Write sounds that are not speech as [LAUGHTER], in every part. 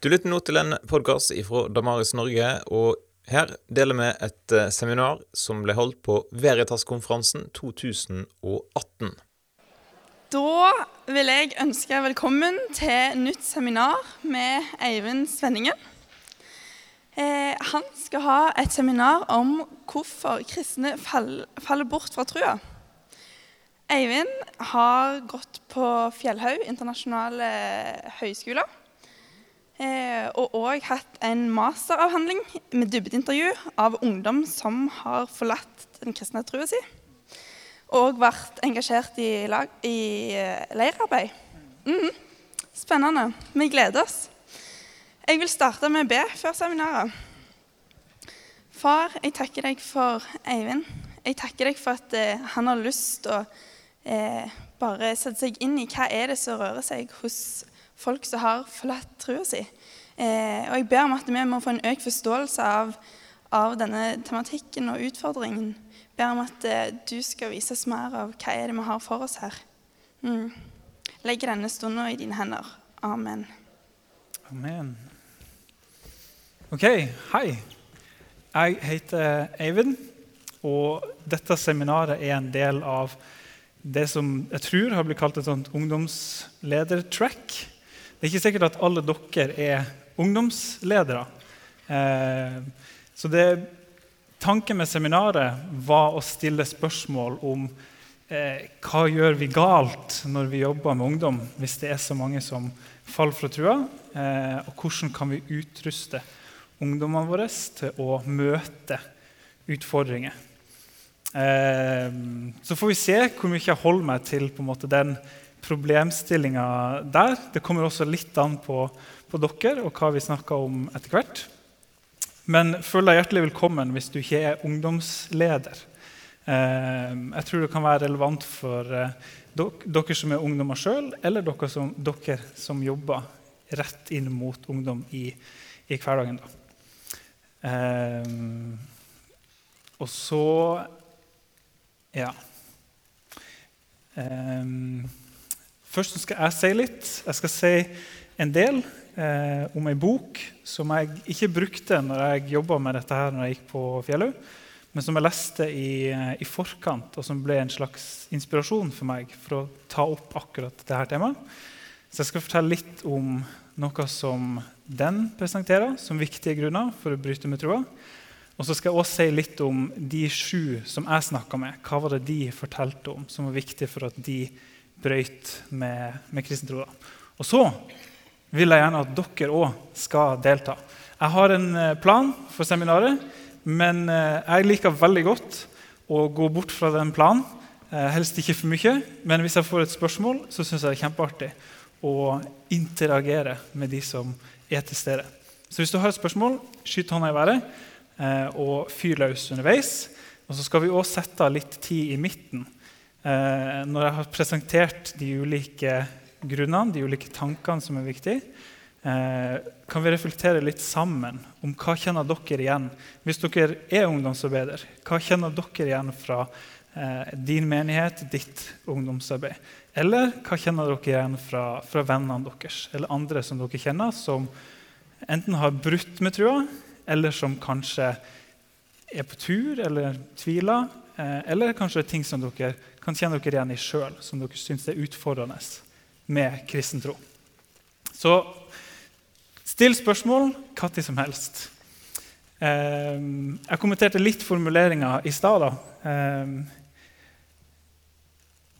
Du lytter nå til en podkast fra Damaris Norge, og her deler vi et eh, seminar som ble holdt på Veritas-konferansen 2018. Da vil jeg ønske velkommen til nytt seminar med Eivind Svenningen. Eh, han skal ha et seminar om hvorfor kristne fall, faller bort fra trua. Eivind har gått på Fjellhaug internasjonale høgskole Eh, og òg hatt en masteravhandling med dybdeintervju av ungdom som har forlatt den kristne trua si. Og vært engasjert i, lag, i eh, leirarbeid. Mm, spennende. Vi gleder oss. Jeg vil starte med å be før seminaret. Far, jeg takker deg for Eivind. Jeg takker deg for at eh, han har lyst til å eh, bare sette seg inn i hva er det som rører seg hos folk som har forlatt trua si. Eh, og jeg ber om at vi må få en økt forståelse av, av denne tematikken og utfordringen. Jeg ber om at eh, du skal vise oss mer av hva er det vi har for oss her. Mm. Legger denne stunden i dine hender. Amen. Amen. Ok, hei. Jeg heter Eivind, og dette seminaret er en del av det som jeg tror har blitt kalt et sånt ungdomsledertrack. Det er ikke sikkert at alle dere er ungdomsledere. Eh, så det, tanken med seminaret var å stille spørsmål om eh, hva gjør vi galt når vi jobber med ungdom, hvis det er så mange som faller fra trua, eh, og hvordan kan vi utruste ungdommene våre til å møte utfordringer. Så får vi se hvor mye jeg holder meg til måte, den problemstillinga der. Det kommer også litt an på, på dere og hva vi snakker om etter hvert. Men føl deg hjertelig velkommen hvis du ikke er ungdomsleder. Eh, jeg tror det kan være relevant for eh, dere som er ungdommer sjøl, eller dere som, dere som, jobber rett inn mot ungdom i, i hverdagen. Eh, og så Ja. Um, Først skal jeg si litt. Jeg skal si en del eh, om ei bok som jeg ikke brukte når jeg jobba med dette her når jeg gikk på Fjellhaug, men som jeg leste i, i, forkant, og som ble en slags inspirasjon for meg for å ta opp akkurat dette temaet. Så jeg skal fortelle litt om noe som den presenterer som viktige grunner for å bryte med troa. Og så skal jeg også si litt om de sju som jeg snakka med. Hva var det de fortalte om som var viktig for at de brøyt med, med kristen Og så vil jeg gjerne at dere òg skal delta. Jeg har en eh, plan for seminaret, men eh, jeg liker veldig godt å gå bort fra den planen. Eh, helst ikke for mye, men hvis jeg får et spørsmål, så syns jeg det er kjempeartig å interagere med de som er til stede. Så hvis du har et spørsmål, skyt hånda i været og fyr løs underveis. Og så skal vi òg sette av litt tid i midten når jeg har presentert de ulike grunnene, de ulike tankene som er viktige, eh, kan vi reflektere litt sammen om hva kjenner dere igjen. Hvis dere er ungdomsarbeider, hva kjenner dere igjen fra eh, din menighet, ditt ungdomsarbeid? Eller hva kjenner dere igjen fra, fra vennene deres eller andre som dere kjenner, som enten har brutt med trua, eller som kanskje er på tur eller tviler, eller kanskje ting som dere kan kjenne dere igjen i sjøl, som dere syns er utfordrende med kristen tro. Så still spørsmål når som helst. Ehm, jeg kommenterte litt formuleringa i stad. Ehm,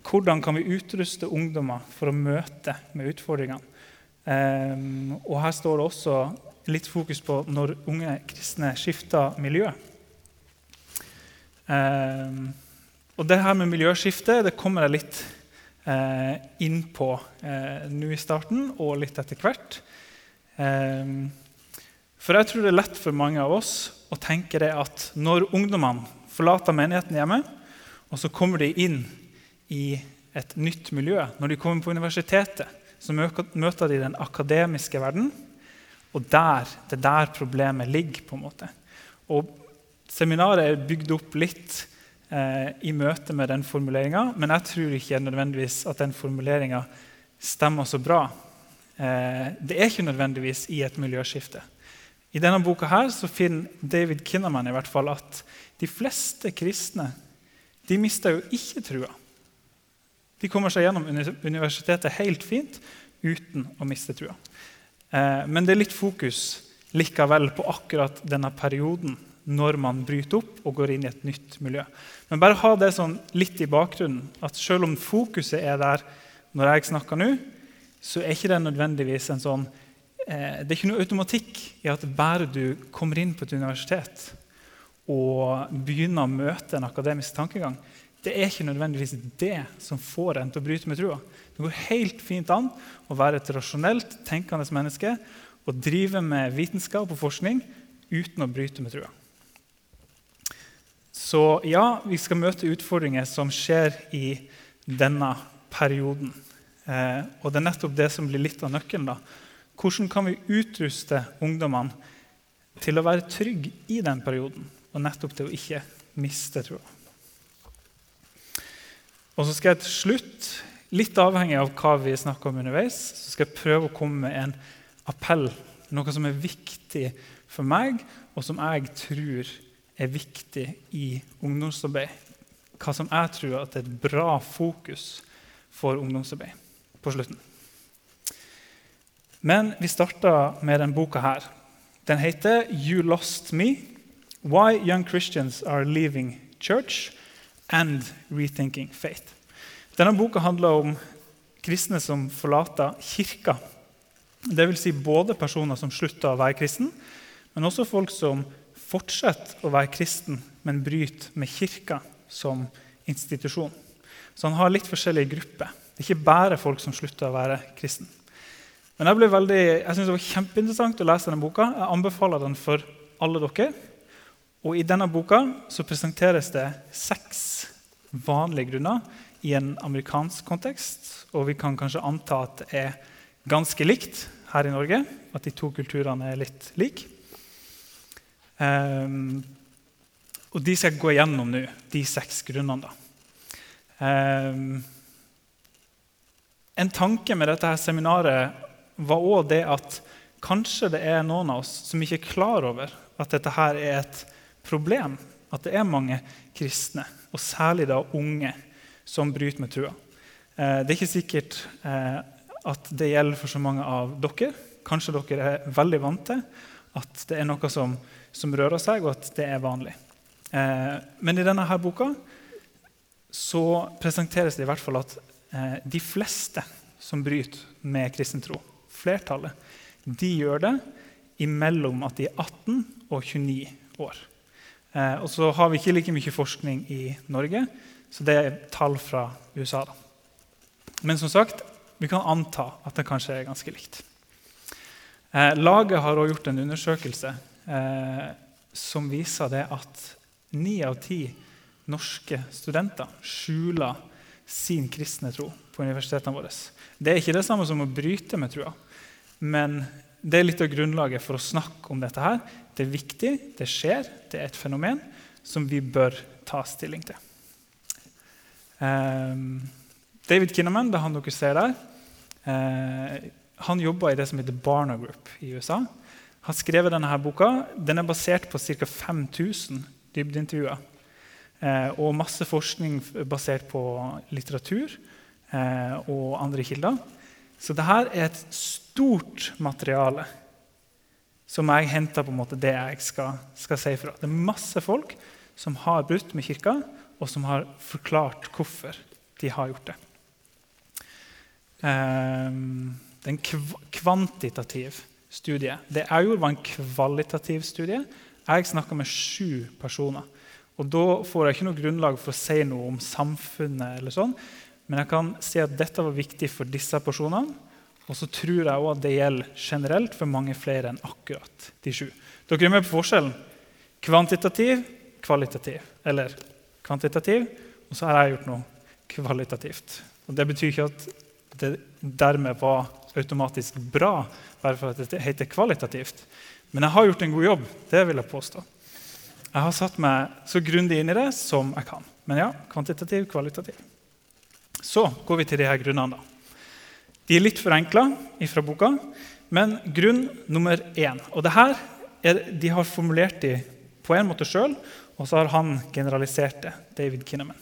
hvordan kan vi utruste ungdommer for å møte med utfordringene? Ehm, og her står det også litt fokus på når unge kristne skifter miljø. Og det her med miljøskifte det kommer jeg litt eh, inn på eh, nå i starten og litt etter hvert. Eh, for jeg tror det er lett for mange av oss å tenke det at når ungdommene forlater menigheten hjemme, og så kommer de inn i et nytt miljø, når de kommer på universitetet, så møter de den akademiske verden. Og der, det er der problemet ligger. på en måte. Og Seminaret er bygd opp litt eh, i møte med den formuleringa, men jeg tror ikke nødvendigvis at den formuleringa stemmer så bra. Eh, det er ikke nødvendigvis i et miljøskifte. I denne boka her så finner David Kinnaman i hvert fall at de fleste kristne de mister jo ikke trua. De kommer seg gjennom universitetet helt fint uten å miste trua. Eh, men det er litt fokus likevel på akkurat denne perioden når man bryter opp og går inn i et nytt miljø. Men bare ha det sånn litt i bakgrunnen, at selv om fokuset er der når jeg snakker nå, så er ikke det nødvendigvis en sånn eh, Det er ikke noe automatikk i at bare du kommer inn på et universitet og begynner å møte en akademisk tankegang, det er ikke nødvendigvis det som får en til å bryte med trua. Det går helt fint an å være et rasjonelt tenkende menneske og drive med vitenskap og forskning uten å bryte med trua. Så ja, vi skal møte utfordringer som skjer i denne perioden. Eh, og det er nettopp det som blir litt av nøkkelen. da. Hvordan kan vi utruste ungdommene til å være trygge i den perioden, og nettopp til å ikke miste troa? Og så skal jeg til slutt, litt avhengig av hva vi snakker om underveis, så skal jeg prøve å komme med en appell. Noe som er viktig for meg, og som jeg tror er viktig i ungdomsarbeid. Hva som jeg tror er et bra fokus for ungdomsarbeid på slutten. Men vi starta med denne boka her. Den heter 'You Lost Me Why Young Christians Are Leaving Church and Rethinking Faith'. Denne boka handler om kristne som forlater kirka. Dvs. Si både personer som slutter å være kristen, men også folk som fortsetter å være kristen, men bryt med kirka som institusjon. Så han har litt forskjellige grupper. Det er ikke bare folk som slutter å være kristen. Men jeg, jeg synes det var kjempeinteressant å lese denne boka. Jeg anbefaler den for alle dere. Og I denne boka så presenteres det seks vanlige grunner i en amerikansk kontekst. Og vi kan kanskje anta at det er ganske likt her i Norge. At de to kulturene er litt like. Um, og de skal jeg gå igjennom nå, de seks grunnene. Um, en tanke med dette her seminaret var òg det at kanskje det er noen av oss som ikke er klar over at dette her er et problem. At det er mange kristne, og særlig da unge, som bryter med trua. Eh, det er ikke sikkert eh, at det gjelder for så mange av dere. Kanskje dere er veldig vant til at det er noe som, som rører seg, og at det er vanlig. Eh, men i denne her boka så presenteres det i hvert fall at Eh, de fleste som bryter med kristen tro, flertallet, de gjør det imellom at de er 18 og 29 år. Eh, og så har vi ikke like mye forskning i Norge, så det er tall fra USA. Da. Men som sagt, vi kan anta at det kanskje er ganske likt. Eh, laget har også gjort en undersøkelse som viser det at ni av ti norske studenter skjuler sin kristne tro på universitetene våre. Det er ikke det samme som å bryte med trua, men det er litt av grunnlaget for å snakke om dette. her. Det er viktig, det skjer, det er et fenomen som vi bør ta stilling til. Eh, David Kinnaman, det er han dere ser der, eh, han jobber i det som heter Barna Group i USA. Har skrevet denne her boka. Den er basert på ca. 5000 dybdeintervjuer Eh, og masse forskning basert på litteratur eh, og andre kilder. Så dette er et stort materiale som jeg henter på en måte det jeg skal, skal si fra. Det er masse folk som har brutt med kirka, og som har forklart hvorfor de har gjort det. Um, det er en kvantitativ studie. Det jeg gjorde, var en kvalitativ studie. Jeg snakka med sju personer. Og Da får jeg ikke noe grunnlag for å si noe om samfunnet, eller sånn, men jeg kan si at dette var viktig for disse personene. Og så tror jeg også at det gjelder generelt for mange flere enn akkurat de sju. Dere er med på forskjellen? Kvantitativ, kvalitativ. Eller kvantitativ, og så har jeg gjort noe kvalitativt. Og Det betyr ikke at det dermed var automatisk bra, bare for at det heter kvalitativt. Men jeg har gjort en god jobb. Det vil jeg påstå. Jeg har satt meg så grundig inn i det som jeg kan. Men ja, kvantitativ, kvalitativ. Så går vi til de her grunnene. da. De er litt forenkla fra boka, men grunn nummer én Og det her er, de har formulert de på en måte sjøl, og så har han generalisert det. David Kinnaman.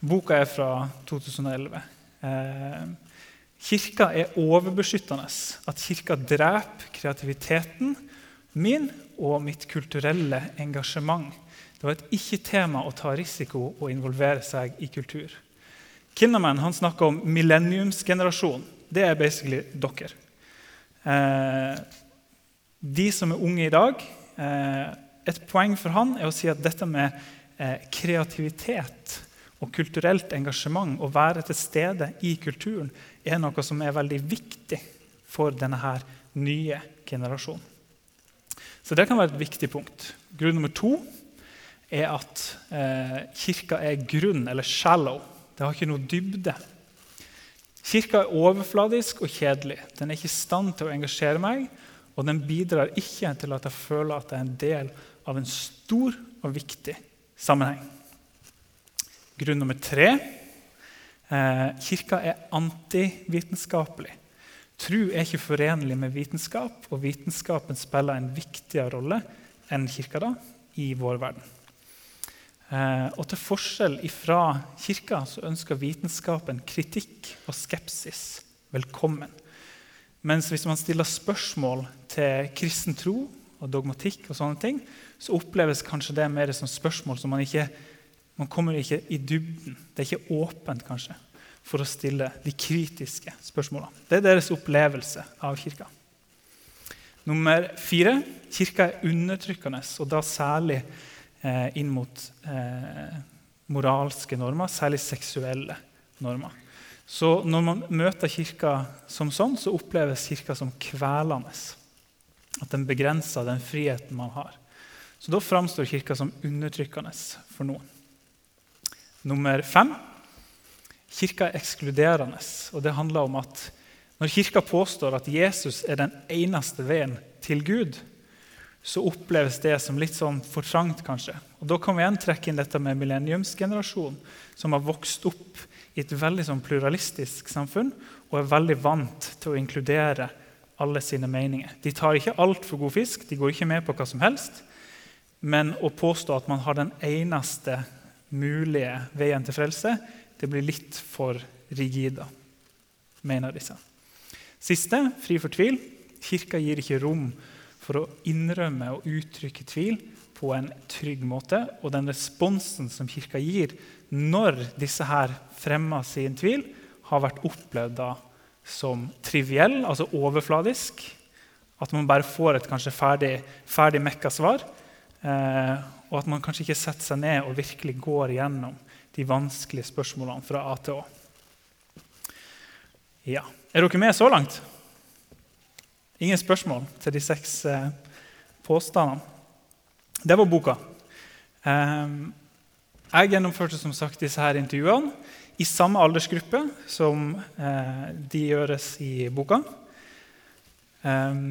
Boka er fra 2011. Eh, kirka er overbeskyttende. At kirka dreper kreativiteten min og mitt kulturelle engasjement. Det var et ikke-tema å ta risiko og involvere seg i kultur. Kinnaman han snakker om millenniumsgenerasjonen. Det er basically dere. Eh, de som er unge i dag eh, Et poeng for han er å si at dette med eh, kreativitet og kulturelt engasjement, å være til stede i kulturen, er noe som er veldig viktig for denne her nye generasjonen. Så det kan være et viktig punkt. Grunn nummer to er at eh, kirka er grunn, eller shallow. Det har ikke noe dybde. Kirka er overfladisk og kjedelig. Den er ikke i stand til å engasjere meg, og den bidrar ikke til at jeg føler at jeg er en del av en stor og viktig sammenheng. Grunn nummer tre eh, kirka er antivitenskapelig. Tro er ikke forenlig med vitenskap, og vitenskapen spiller en viktigere rolle enn kirka da, i vår verden. Eh, og til forskjell fra kirka så ønsker vitenskapen kritikk og skepsis velkommen. Mens hvis man stiller spørsmål til kristen tro og dogmatikk, og sånne ting, så oppleves kanskje det mer som spørsmål som man ikke man kommer ikke i dybden. Det er ikke åpent kanskje, for å stille de kritiske spørsmålene. Det er deres opplevelse av kirka. Nummer fire kirka er undertrykkende, og da særlig eh, inn mot eh, moralske normer, særlig seksuelle normer. Så når man møter Kirka som sånn, så oppleves Kirka som kvelende. At den begrenser den friheten man har. Så da framstår Kirka som undertrykkende for noen. Nummer fem Kirka er ekskluderende. og Det handler om at når Kirka påstår at Jesus er den eneste veien til Gud, så oppleves det som litt sånn for trangt, kanskje. Og Da kan vi igjen trekke inn dette med millenniumsgenerasjonen, som har vokst opp i et veldig sånn pluralistisk samfunn og er veldig vant til å inkludere alle sine meninger. De tar ikke altfor god fisk, de går ikke med på hva som helst. Men å påstå at man har den eneste mulige veien til frelse, det blir litt for rigida, mener disse. Siste, fri for tvil. Kirka gir ikke rom for å innrømme og uttrykke tvil på en trygg måte. Og den responsen som Kirka gir når disse her fremmer sin tvil, har vært opplevd da som triviell, altså overfladisk. At man bare får et kanskje ferdig, ferdig mekka svar. Eh, og at man kanskje ikke setter seg ned og virkelig går igjennom de vanskelige spørsmålene fra A til Å. Ja. Er dere med så langt? Ingen spørsmål til de seks eh, påstandene. Det var boka. Eh, jeg gjennomførte som sagt disse her intervjuene i samme aldersgruppe som eh, de gjøres i boka. Eh,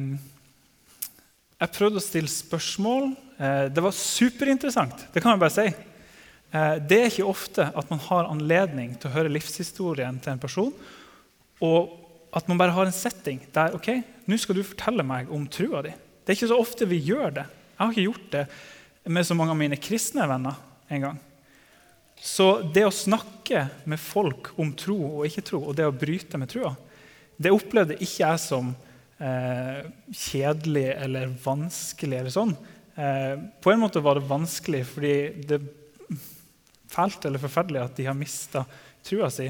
jeg prøvde å stille spørsmål. Eh, det var superinteressant. Det kan jeg bare si. Eh, det er ikke ofte at man har anledning til å høre livshistorien til en person. Og at man bare har en setting der ok, nå skal du fortelle meg om trua di. Det er ikke så ofte vi gjør det. Jeg har ikke gjort det med så mange av mine kristne venner en gang. Så det å snakke med folk om tro og ikke tro, og det å bryte med trua, det opplevde ikke jeg som eh, kjedelig eller vanskelig. eller sånn. Eh, på en måte var det vanskelig fordi det er fælt eller forferdelig at de har mista trua si.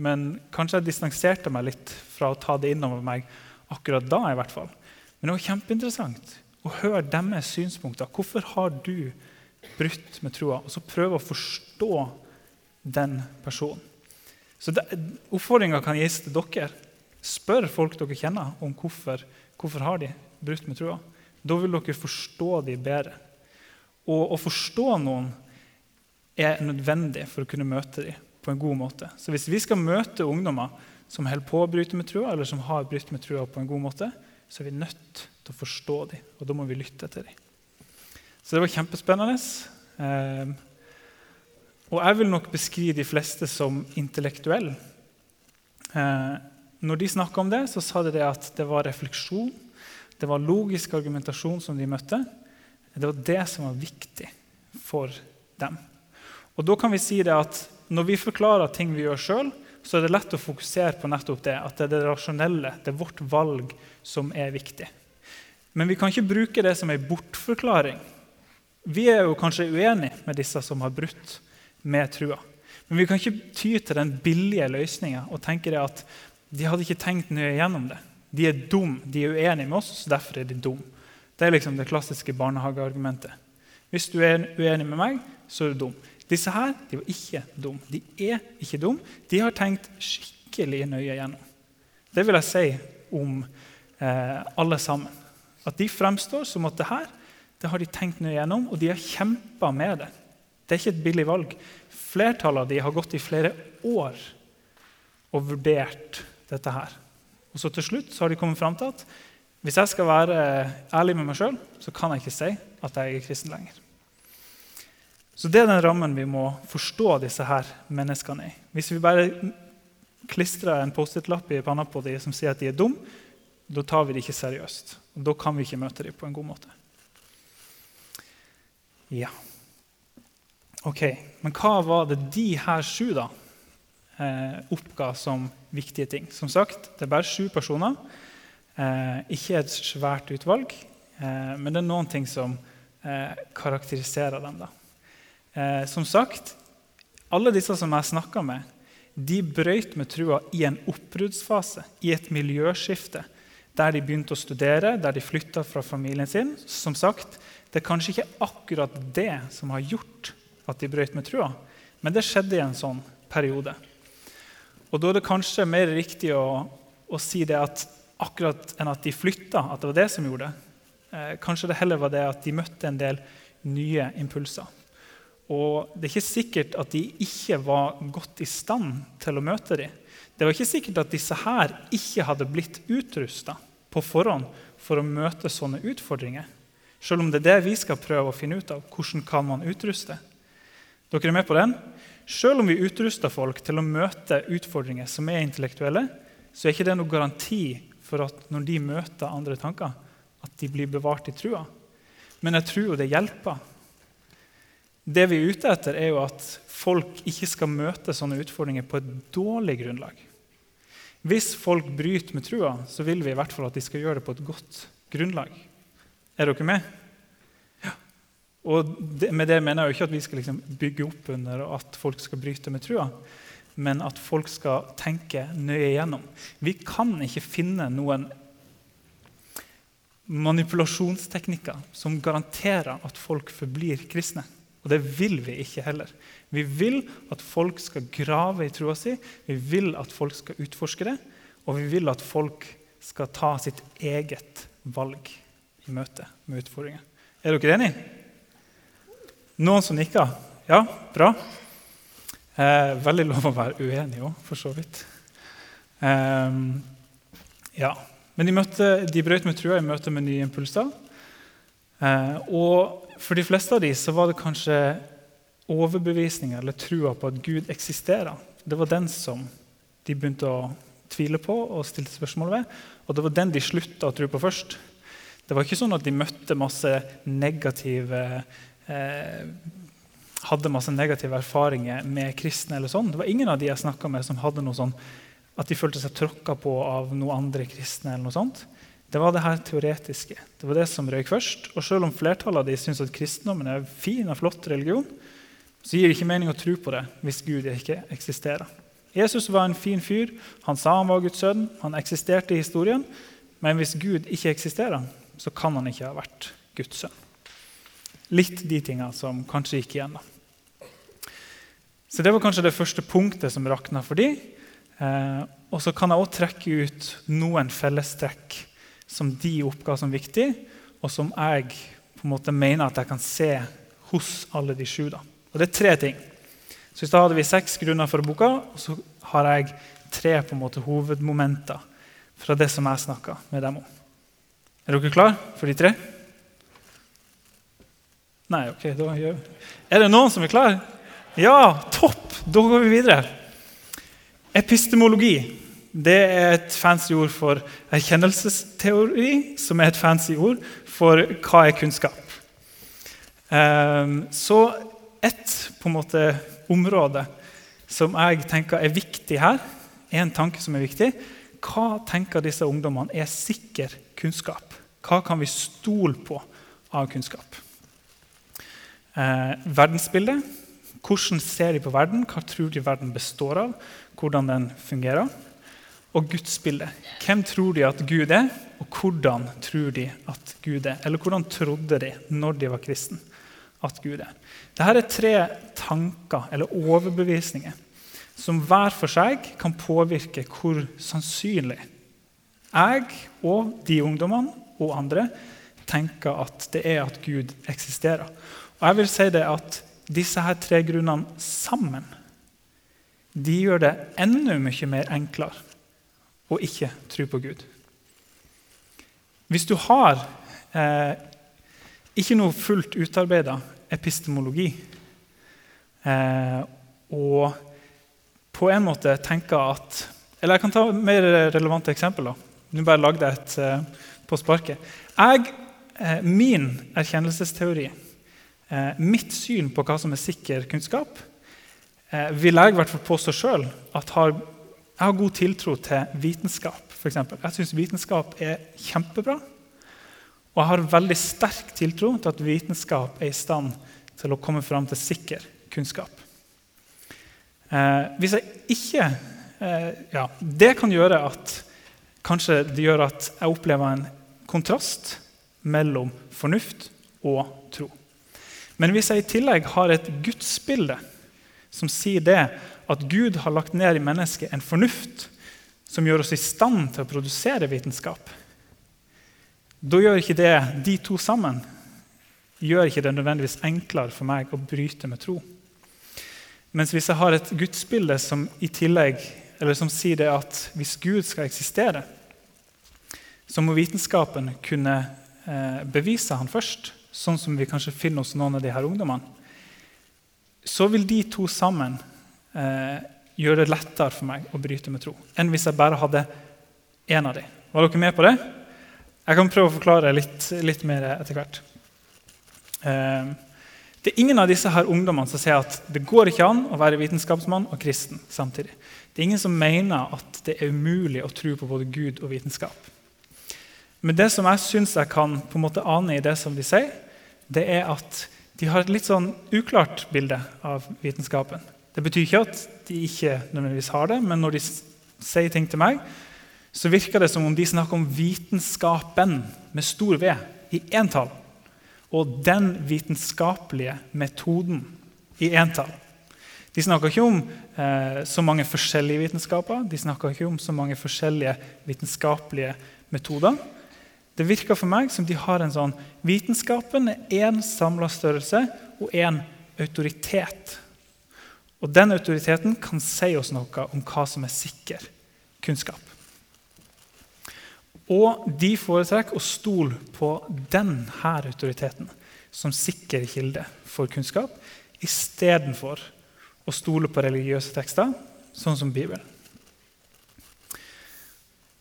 Men kanskje jeg distanserte meg litt fra å ta det innover meg akkurat da. i hvert fall. Men det var kjempeinteressant å høre deres synspunkter. Hvorfor har du brutt med troa? Og så prøve å forstå den personen. Så Oppfordringa kan gis til dere. Spør folk dere kjenner, om hvorfor, hvorfor har de brutt med troa. Da vil dere forstå dem bedre. Og å forstå noen er nødvendig for å kunne møte dem på en god måte. Så hvis vi skal møte ungdommer som holder på å bryte med trua, eller som har brytt med trua på en god måte, så er vi nødt til å forstå dem, og da må vi lytte til dem. Så det var kjempespennende. Eh, og jeg vil nok beskrive de fleste som intellektuelle. Eh, når de snakka om det, så sa de det at det var refleksjon, det var logisk argumentasjon som de møtte. Det var det som var viktig for dem. Og da kan vi si det at Når vi forklarer ting vi gjør sjøl, så er det lett å fokusere på nettopp det, at det er det rasjonelle, det er vårt valg, som er viktig. Men vi kan ikke bruke det som en bortforklaring. Vi er jo kanskje uenige med disse som har brutt med trua. Men vi kan ikke ty til den billige løsninga og tenke det at de hadde ikke tenkt nøye gjennom det. De er dum, de er uenige med oss, så derfor er de dum. Det er liksom det klassiske barnehageargumentet. Hvis du er uenig med meg, så er du dum. Disse her de var ikke dum. De er ikke dum. De har tenkt skikkelig nøye gjennom. Det vil jeg si om eh, alle sammen. At de fremstår som at det her det har de tenkt nøye gjennom, og de har kjempa med det. Det er ikke et billig valg. Flertallet av de har gått i flere år og vurdert dette her. Og så til slutt så har de kommet fram til at hvis jeg skal være ærlig med meg sjøl, så kan jeg ikke si at jeg er kristen lenger. Så det er den rammen vi må forstå disse her menneskene i. Hvis vi bare klistrer en Post-It-lapp i panna på dem som sier at de er dumme, da tar vi dem ikke seriøst. Og Da kan vi ikke møte dem på en god måte. Ja. Ok, Men hva var det de her sju da eh, oppga som viktige ting? Som sagt, det er bare sju personer. Eh, ikke et svært utvalg, eh, men det er noen ting som eh, karakteriserer dem. Eh, som sagt, alle disse som jeg snakka med, de brøyt med trua i en oppbruddsfase, i et miljøskifte, der de begynte å studere, der de flytta fra familien sin. Som sagt, Det er kanskje ikke akkurat det som har gjort at de brøyt med trua, men det skjedde i en sånn periode. Og Da er det kanskje mer riktig å, å si det at akkurat enn at de flytta, at det var det som gjorde det. Eh, kanskje det heller var det at de møtte en del nye impulser. Og det er ikke sikkert at de ikke var godt i stand til å møte dem. Det var ikke sikkert at disse her ikke hadde blitt utrusta på forhånd for å møte sånne utfordringer. Selv om det er det vi skal prøve å finne ut av. Hvordan kan man utruste? Dere er med på den? Selv om vi utruster folk til å møte utfordringer som er intellektuelle, så er ikke det noen garanti for at når de møter andre tanker, at de blir bevart i trua. Men jeg tror jo det hjelper det vi er ute etter, er jo at folk ikke skal møte sånne utfordringer på et dårlig grunnlag. Hvis folk bryter med trua, så vil vi i hvert fall at de skal gjøre det på et godt grunnlag. Er dere med? Og det, Med det mener jeg jo ikke at vi skal liksom bygge opp under at folk skal bryte med trua, men at folk skal tenke nøye igjennom. Vi kan ikke finne noen manipulasjonsteknikker som garanterer at folk forblir kristne. Og det vil vi ikke heller. Vi vil at folk skal grave i troa si, vi vil at folk skal utforske det, og vi vil at folk skal ta sitt eget valg i møte med utfordringer. Er dere enige? Noen som nikker? Ja, bra. Eh, veldig lov å være uenig òg, for så vidt. Eh, ja. Men de, de brøt med trua i møte med nye impulser. Eh, og for de fleste av de så var det kanskje overbevisninga eller trua på at Gud eksisterer. Det var den som de begynte å tvile på og stilte spørsmål ved. Og det var den de slutta å tro på først. Det var ikke sånn at de møtte masse negative hadde masse negative erfaringer med kristne. eller sånn. Det var ingen av de jeg snakka med, som hadde noe sånn at de følte seg tråkka på av noen andre kristne. eller noe sånt. Det var det her teoretiske. Det var det som røyk først. Og selv om flertallet av de syns at kristendommen er fin og flott religion, så gir det ikke mening å tro på det hvis Gud ikke eksisterer. Jesus var en fin fyr. Han sa han var Guds sønn. Han eksisterte i historien. Men hvis Gud ikke eksisterer, så kan han ikke ha vært Guds sønn. Litt de tinga som kanskje gikk igjen. da. Så Det var kanskje det første punktet som rakna for de. Eh, og så kan jeg også trekke ut noen fellestrekk som de oppga som viktig, og som jeg på en måte mener at jeg kan se hos alle de sju. Da. Og Det er tre ting. Så I stad hadde vi seks grunner for boka, og så har jeg tre på en måte hovedmomenter fra det som jeg snakka med dem om. Er dere klare for de tre? Nei, ok, da gjør vi Er det noen som er klar? Ja, topp! Da går vi videre. Epistemologi Det er et fancy ord for erkjennelsesteori, som er et fancy ord for hva er kunnskap. Ehm, så et på en måte, område som jeg tenker er viktig her, er en tanke som er viktig. Hva tenker disse ungdommene er sikker kunnskap? Hva kan vi stole på av kunnskap? Eh, verdensbildet. Hvordan ser de på verden? Hva tror de verden består av? Hvordan den fungerer? Og gudsbildet. Hvem tror de at Gud er, og hvordan tror de at Gud er? Eller hvordan trodde de når de var kristne at Gud er? Dette er tre tanker eller overbevisninger som hver for seg kan påvirke hvor sannsynlig jeg og de ungdommene og andre tenker at det er at Gud eksisterer. Og jeg vil si det at disse her tre grunnene sammen de gjør det enda mye mer enklere å ikke tro på Gud. Hvis du har eh, ikke noe fullt utarbeida epistemologi eh, og på en måte tenker at Eller jeg kan ta mer relevante eksempler. Nå bare lagde jeg et eh, på sparket. Jeg, eh, min erkjennelsesteori mitt syn på hva som er sikker kunnskap, eh, vil jeg i hvert fall påstå sjøl at har, jeg har god tiltro til vitenskap. For eksempel. jeg syns vitenskap er kjempebra. Og jeg har veldig sterk tiltro til at vitenskap er i stand til å komme fram til sikker kunnskap. Eh, hvis jeg ikke eh, ja, Det kan gjøre at kanskje det gjør at jeg opplever en kontrast mellom fornuft og. Men hvis jeg i tillegg har et gudsbilde som sier det at Gud har lagt ned i mennesket en fornuft som gjør oss i stand til å produsere vitenskap, da gjør ikke det de to sammen gjør ikke det nødvendigvis enklere for meg å bryte med tro. Mens hvis jeg har et gudsbilde som i tillegg, eller som sier det at hvis Gud skal eksistere, så må vitenskapen kunne eh, bevise han først sånn som vi kanskje finner hos noen av de her ungdommene, så vil de to sammen eh, gjøre det lettere for meg å bryte med tro enn hvis jeg bare hadde én av dem. Var dere med på det? Jeg kan prøve å forklare litt, litt mer etter hvert. Eh, det er ingen av disse her ungdommene som sier at det går ikke an å være vitenskapsmann og kristen samtidig. Det er ingen som mener at det er umulig å tro på både Gud og vitenskap. Men det som jeg syns jeg kan på en måte ane i det som de sier, det er at de har et litt sånn uklart bilde av vitenskapen. Det betyr ikke at de ikke nødvendigvis har det, men når de sier ting til meg, så virker det som om de snakker om vitenskapen med stor V i entall. Og den vitenskapelige metoden i entall. De snakker ikke om eh, så mange forskjellige vitenskaper, de snakker ikke om så mange forskjellige vitenskapelige metoder. Det virker for meg som de har en sånn Vitenskapen er én samla størrelse og én autoritet. Og den autoriteten kan si oss noe om hva som er sikker kunnskap. Og de foretrekker å stole på denne autoriteten som sikker kilde for kunnskap, istedenfor å stole på religiøse tekster, sånn som Bibelen.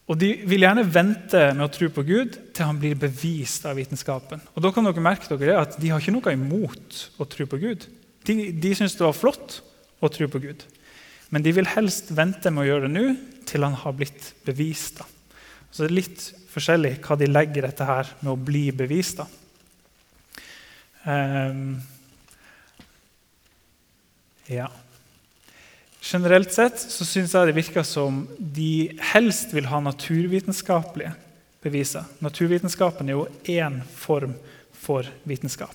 Og De vil gjerne vente med å tro på Gud til han blir bevist av vitenskapen. Og da kan dere merke dere at De har ikke noe imot å tro på Gud. De, de syns det var flott å tro på Gud. Men de vil helst vente med å gjøre det nå til han har blitt bevist. Så det er litt forskjellig hva de legger dette her med å bli bevist. Um, ja. Generelt sett så syns jeg det virker som de helst vil ha naturvitenskapelige beviser. Naturvitenskapen er jo én form for vitenskap.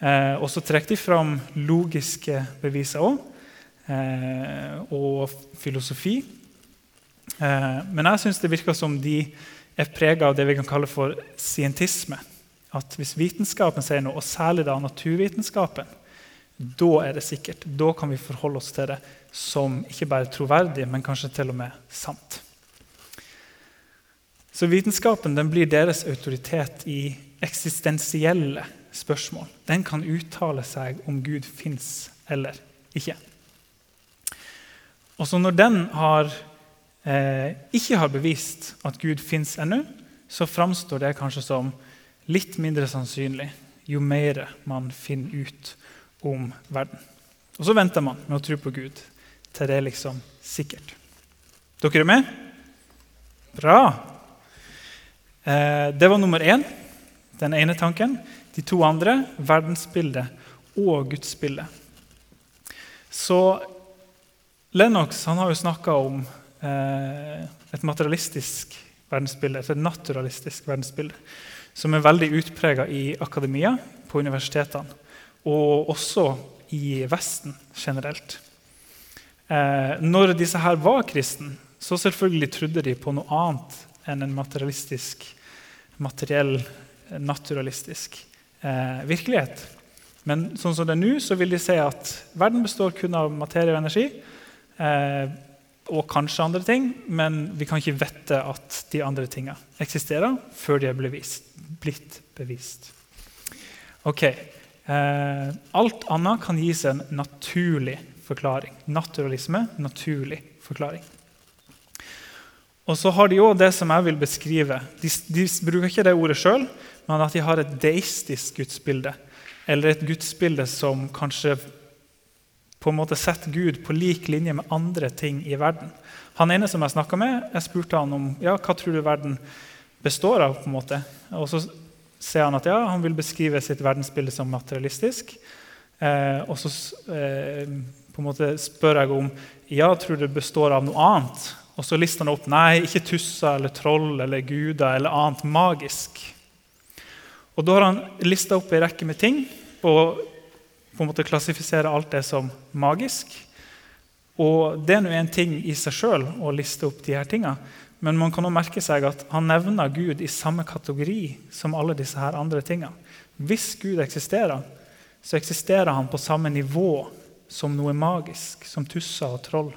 Eh, og så trekker de fram logiske beviser òg, eh, og filosofi. Eh, men jeg syns det virker som de er prega av det vi kan kalle for scientisme. At hvis vitenskapen sier noe, og særlig da naturvitenskapen, da er det sikkert. Da kan vi forholde oss til det som ikke bare troverdig, men kanskje til og med sant. Så vitenskapen blir deres autoritet i eksistensielle spørsmål. Den kan uttale seg om Gud fins eller ikke. Og så når den har eh, ikke har bevist at Gud fins ennå, så framstår det kanskje som litt mindre sannsynlig jo mer man finner ut om verden. Og så venter man med å tro på Gud til det er liksom sikkert. Dere er med? Bra. Eh, det var nummer én, den ene tanken. De to andre verdensbildet og gudsbildet. Så Lennox han har jo snakka om eh, et materialistisk verdensbilde, et naturalistisk verdensbilde, som er veldig utprega i akademia, på universitetene, og også i Vesten generelt. Eh, når disse her var kristne, så selvfølgelig trodde de på noe annet enn en materialistisk, materiell, naturalistisk eh, virkelighet. Men sånn som det er nå, så vil de si at verden består kun av materie og energi. Eh, og kanskje andre ting, men vi kan ikke vite at de andre tingene eksisterer før de er blitt bevist. Ok, eh, Alt annet kan gis en naturlig forklaring. Naturalisme, naturlig forklaring. Og så har de òg det som jeg vil beskrive. De, de bruker ikke det ordet sjøl, men at de har et deistisk gudsbilde. Eller et gudsbilde som kanskje på en måte setter Gud på lik linje med andre ting i verden. Han ene som jeg snakka med, jeg spurte han om ja, hva tror du verden består av. på en måte. Og så sier han at ja, han vil beskrive sitt verdensbilde som materialistisk. Eh, og så eh, på en måte spør jeg om ja, tror det består av noe annet. Og så lister han opp nei, ikke tusser eller troll eller guder eller annet magisk. Og Da har han lista opp ei rekke med ting og på en måte klassifiserer alt det som magisk. Og Det er nå en ting i seg sjøl å liste opp de her tinga. Men man kan også merke seg at han nevner Gud i samme kategori som alle disse her andre tingene. Hvis Gud eksisterer, så eksisterer han på samme nivå som noe magisk, som tusser og troll.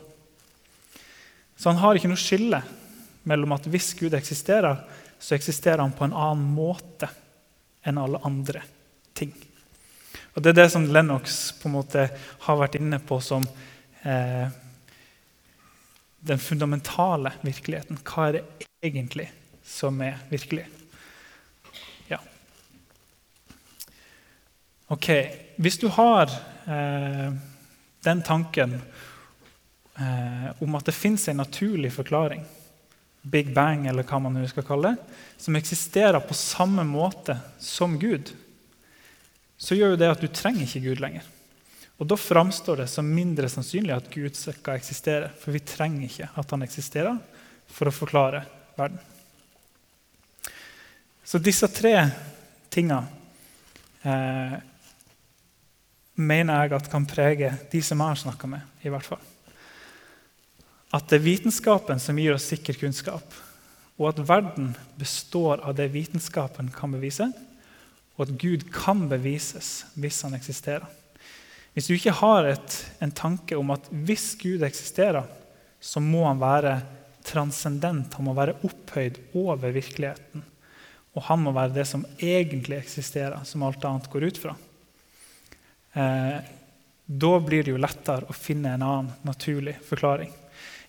Så han har ikke noe skille mellom at hvis Gud eksisterer, så eksisterer han på en annen måte enn alle andre ting. Og Det er det som Lennox på en måte har vært inne på som eh, den fundamentale virkeligheten. Hva er det egentlig som er virkelig? Ja. Ok, Hvis du har eh, den tanken eh, om at det fins en naturlig forklaring, Big Bang eller hva man skal kalle det, som eksisterer på samme måte som Gud, så gjør jo det at du trenger ikke Gud lenger. Og Da framstår det som mindre sannsynlig at Gud skal eksistere. For vi trenger ikke at han eksisterer for å forklare verden. Så disse tre tinga eh, mener jeg at kan prege de som jeg har snakka med. i hvert fall. At det er vitenskapen som gir oss sikker kunnskap, og at verden består av det vitenskapen kan bevise, og at Gud kan bevises hvis han eksisterer. Hvis du ikke har et, en tanke om at hvis Gud eksisterer, så må han være transcendent, han må være opphøyd over virkeligheten. Og han må være det som egentlig eksisterer, som alt annet går ut fra. Eh, da blir det jo lettere å finne en annen naturlig forklaring.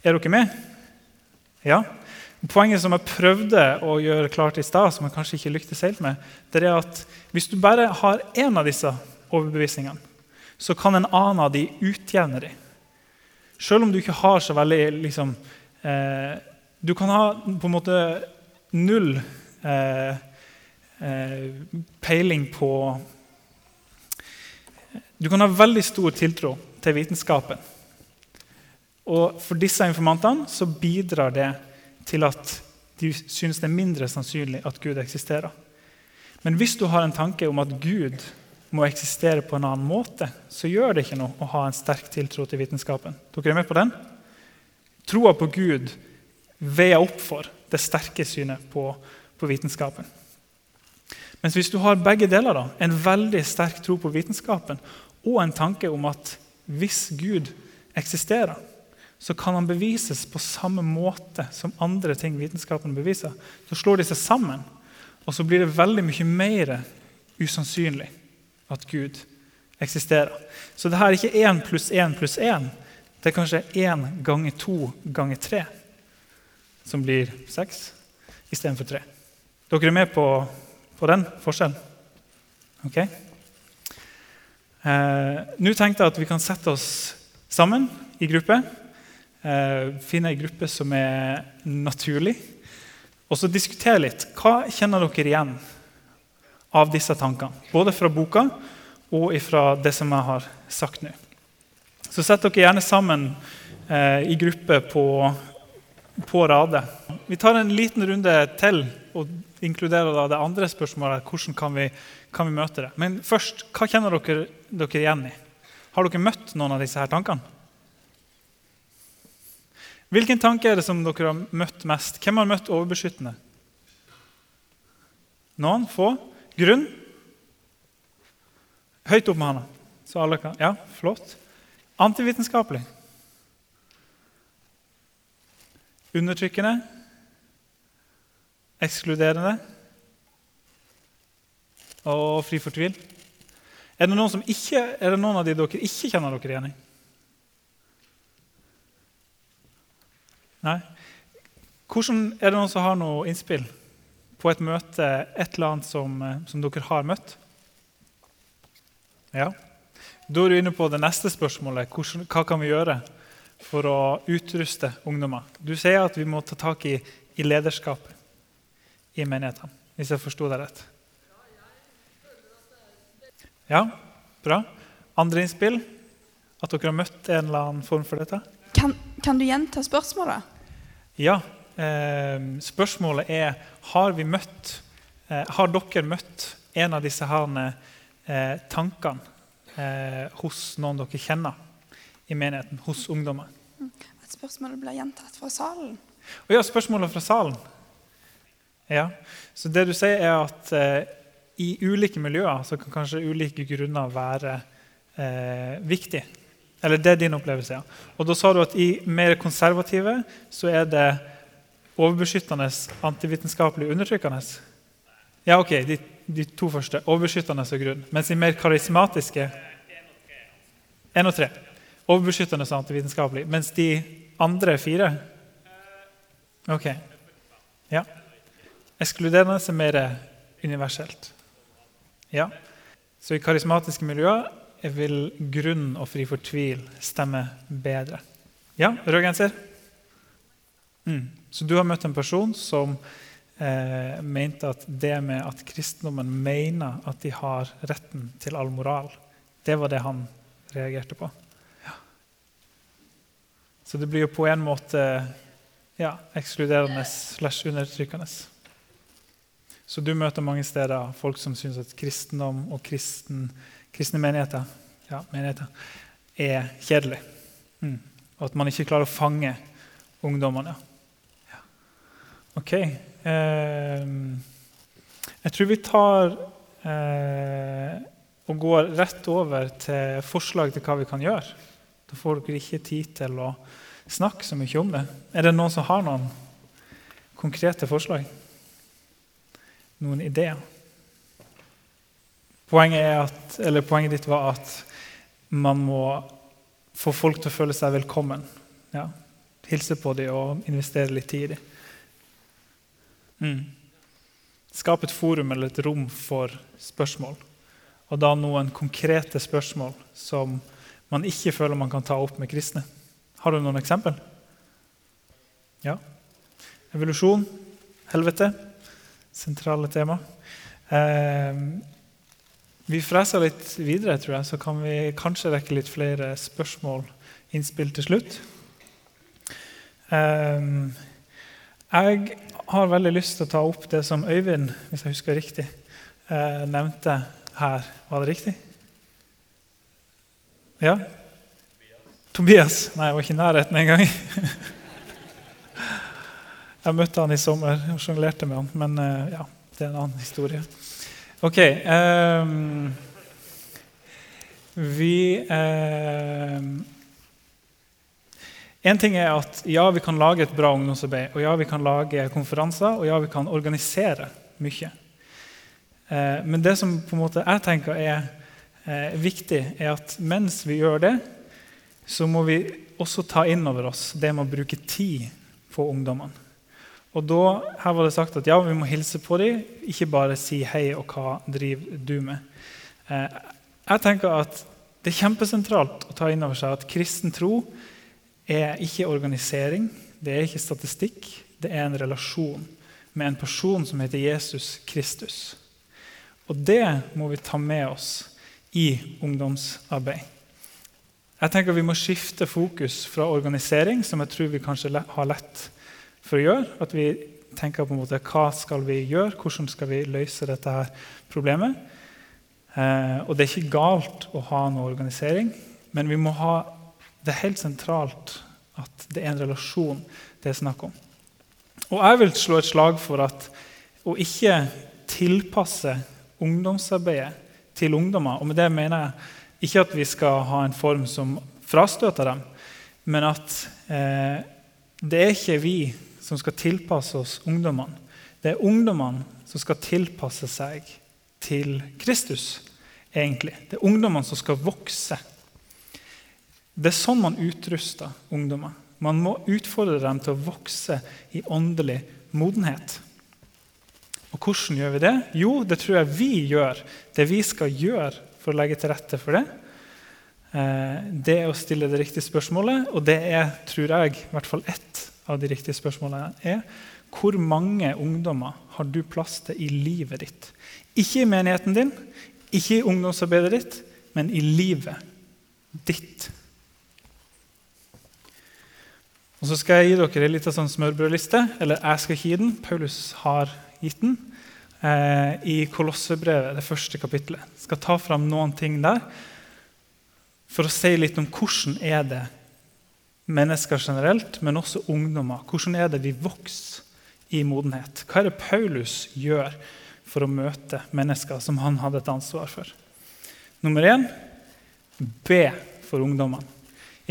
Er dere med? Ja? Poenget som jeg prøvde å gjøre klart i stad, som jeg kanskje ikke lyktes helt med, det er at hvis du bare har én av disse overbevisningene, så kan en annen av de utjevne de. Selv om du ikke har så veldig liksom, eh, Du kan ha på en måte null eh, eh, peiling på Du kan ha veldig stor tiltro til vitenskapen. Og for disse informantene så bidrar det til at de synes det er mindre sannsynlig at Gud eksisterer. Men hvis du har en tanke om at Gud må eksistere på en annen måte, så gjør det ikke noe å ha en sterk tiltro til vitenskapen. Dere er med på den? Troa på Gud veier opp for det sterke synet på, på vitenskapen. Mens hvis du har begge deler, da, en veldig sterk tro på vitenskapen og en tanke om at hvis Gud eksisterer, så kan han bevises på samme måte som andre ting vitenskapen beviser. Så slår de seg sammen, og så blir det veldig mye mer usannsynlig at Gud eksisterer. Så det her er ikke én pluss én pluss én. Det er kanskje én ganger to ganger tre. som blir seks istedenfor tre. Dere er med på, på den forskjellen? Ok? Eh, Nå tenkte jeg at vi kan sette oss sammen i gruppe. Eh, finne ei gruppe som er naturlig. Og så diskutere litt. Hva kjenner dere igjen av disse tankene? Både fra boka og fra det som jeg har sagt nå. Så sett dere gjerne sammen eh, i gruppe på, på radet. Vi tar en liten runde til og inkluderer da det andre spørsmålet. Hvordan kan vi, kan vi møte det? Men først, hva kjenner dere, dere igjen i? Har dere møtt noen av disse her tankene? Hvilken tanke er det som dere har møtt mest? Hvem har møtt overbeskyttende? Noen? Få? Grunn? Høyt opp med hånda. Så alle kan Ja, flott. Antivitenskapelig. Undertrykkende. Ekskluderende. Og fri for tvil. Er det noen, ikke, er det noen av de dere ikke kjenner dere igjen i? Nei? Hvordan, er det noen som har noe innspill på et møte, et eller annet som, eh, som dere har møtt? Ja. Da er du inne på det neste spørsmålet. Hvordan, hva kan vi gjøre for å utruste ungdommer? Du sier at vi må ta tak i, i lederskapet i menighetene, hvis jeg forsto deg rett. Ja, bra. Andre innspill? At dere har møtt en eller annen form for dette? Kan, kan du gjenta spørsmålet? Ja. Eh, spørsmålet er har vi møtt eh, Har dere møtt en av disse her, eh, tankene eh, hos noen dere kjenner i menigheten? Hos ungdommer? At spørsmålet blir gjentatt fra salen. Og ja, spørsmålet fra salen. Ja, Så det du sier, er at eh, i ulike miljøer så kan kanskje ulike grunner være eh, viktig. Eller det er din opplevelse. ja. Og da sa du at i mer konservative så er det overbeskyttende, antivitenskapelig undertrykkende. Ja, ok, de, de to første. Overbeskyttende og grunn. Mens de mer karismatiske Én og tre. Overbeskyttende og antivitenskapelig. Mens de andre fire Ok. Ja. Ekskluderende er mer universelt. Ja. Så i karismatiske miljøer vil grunn og fri for tvil stemme bedre. Ja, rødgenser? Mm. Så du har møtt en person som eh, mente at det med at kristendommen mener at de har retten til all moral, det var det han reagerte på. Ja. Så det blir jo på en måte ja, ekskluderende slash undertrykkende. Så du møter mange steder folk som syns at kristendom og kristen, kristne menigheter, ja, menigheter er kjedelig. Mm. Og at man ikke klarer å fange ungdommene. Ja. Ok. Eh, jeg tror vi tar eh, og går rett over til forslag til hva vi kan gjøre. Da får dere ikke tid til å snakke så mye om det. Er det noen som har noen konkrete forslag? noen ideer. Poenget, at, poenget, ditt var at man må få folk til å føle seg velkommen. Ja. Hilse på dem og investere litt tid i dem. Mm. Skape et forum eller et rom for spørsmål. Og da noen konkrete spørsmål som man ikke føler man kan ta opp med kristne. Har du noen eksempel? Ja. Evolusjon. Helvete sentrale tema. Eh, vi freser litt videre, tror jeg, så kan vi kanskje rekke litt flere spørsmål, innspill til slutt. Eh, jeg har veldig lyst til å ta opp det som Øyvind, hvis jeg husker riktig, eh, nevnte her. Var det riktig? Ja? Tobias. Nei, jeg var ikke i nærheten engang. [LAUGHS] Jeg møtte han i sommer og sjonglerte med han, men uh, ja, det er en annen historie. Ok. Um, vi um, En ting er at ja, vi kan lage et bra ungdomsarbeid, og ja, vi kan lage konferanser, og ja, vi kan organisere mye. Uh, men det som på en måte jeg tenker er uh, viktig, er at mens vi gjør det, så må vi også ta inn over oss det med å bruke tid på ungdommene. Og da, Her var det sagt at ja, vi må hilse på dem, ikke bare si hei og hva driver du med. Eh, jeg tenker at Det er kjempesentralt å ta inn over seg at kristen tro er ikke organisering, det er ikke statistikk, det er en relasjon med en person som heter Jesus Kristus. Og det må vi ta med oss i ungdomsarbeid. Jeg tenker Vi må skifte fokus fra organisering, som jeg tror vi kanskje har lett for å gjøre. At vi tenker på en måte hva skal vi gjøre, hvordan skal vi løse dette her problemet. Eh, og det er ikke galt å ha noe organisering, men vi må ha det er helt sentralt at det er en relasjon det er snakk om. Og jeg vil slå et slag for at å ikke tilpasse ungdomsarbeidet til ungdommer Og med det mener jeg ikke at vi skal ha en form som frastøter dem, men at eh, det er ikke vi som skal tilpasse oss ungdommene. Det er ungdommene som skal tilpasse seg til Kristus. egentlig. Det er ungdommene som skal vokse. Det er sånn man utruster ungdommer. Man må utfordre dem til å vokse i åndelig modenhet. Og hvordan gjør vi det? Jo, det tror jeg vi gjør. Det vi skal gjøre for å legge til rette for det, eh, det er å stille det riktige spørsmålet. Og det er, tror jeg, i hvert fall ett av de riktige spørsmålene er hvor mange ungdommer har du plass til i livet ditt? Ikke i menigheten din, ikke i ungdomsarbeidet ditt, men i livet ditt. Og Så skal jeg gi dere en liten sånn smørbrødliste. Eller jeg skal gi den. Paulus har gitt den eh, i Kolossebrevet, det første kapittelet. Jeg skal ta fram noen ting der for å si litt om hvordan er det mennesker generelt, men også ungdommer. Hvordan er det vi vokser i modenhet? Hva er det Paulus gjør for å møte mennesker som han hadde et ansvar for? Nummer én be for ungdommene.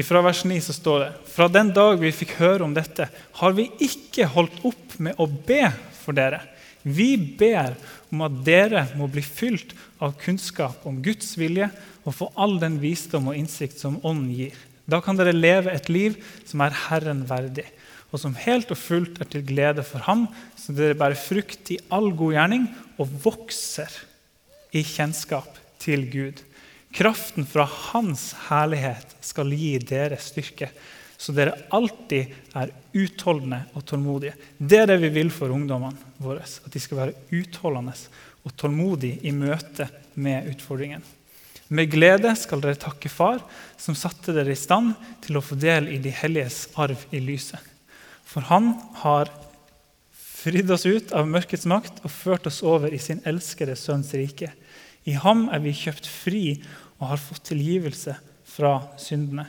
Fra vers 9 så står det fra den dag vi fikk høre om dette, har vi ikke holdt opp med å be for dere. Vi ber om at dere må bli fylt av kunnskap om Guds vilje og få all den visdom og innsikt som Ånden gir da kan dere leve et liv som er Herren verdig, og som helt og fullt er til glede for Ham, så dere bærer frukt i all god gjerning og vokser i kjennskap til Gud. Kraften fra Hans herlighet skal gi dere styrke, så dere alltid er utholdende og tålmodige. Det er det vi vil for ungdommene våre, at de skal være utholdende og tålmodige i møte med utfordringen. Med glede skal dere takke Far, som satte dere i stand til å få del i de helliges arv i lyset. For han har fridd oss ut av mørkets makt og ført oss over i sin elskede Sønns rike. I ham er vi kjøpt fri og har fått tilgivelse fra syndene.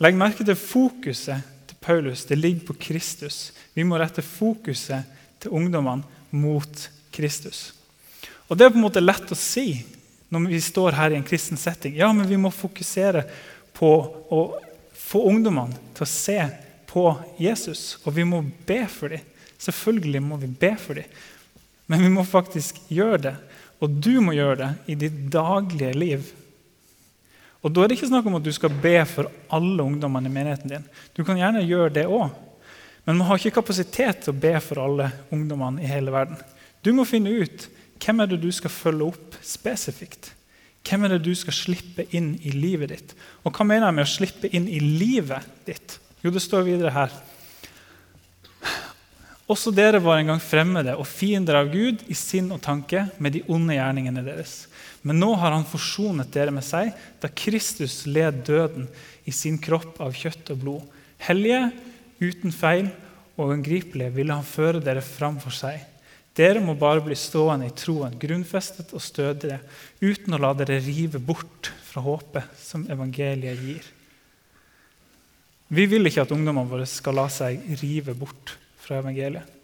Legg merke til fokuset til Paulus. Det ligger på Kristus. Vi må rette fokuset til ungdommene mot Kristus. Og Det er på en måte lett å si når vi står her i en kristen setting. Ja, men vi må fokusere på å få ungdommene til å se på Jesus, og vi må be for dem. Selvfølgelig må vi be for dem, men vi må faktisk gjøre det. Og du må gjøre det i ditt daglige liv. Og Da er det ikke snakk om at du skal be for alle ungdommene i menigheten din. Du kan gjerne gjøre det òg, men man har ikke kapasitet til å be for alle ungdommene i hele verden. Du må finne ut hvem er det du skal følge opp spesifikt? Hvem er det du skal slippe inn i livet ditt? Og hva mener jeg med å slippe inn i livet ditt? Jo, det står videre her. Også dere var en gang fremmede og fiender av Gud i sinn og tanke med de onde gjerningene deres. Men nå har han forsonet dere med seg, da Kristus led døden i sin kropp av kjøtt og blod. Hellige, uten feil og ungripelige ville han føre dere fram for seg. Dere må bare bli stående i troen, grunnfestet og stødige, uten å la dere rive bort fra håpet som evangeliet gir. Vi vil ikke at ungdommene våre skal la seg rive bort fra evangeliet.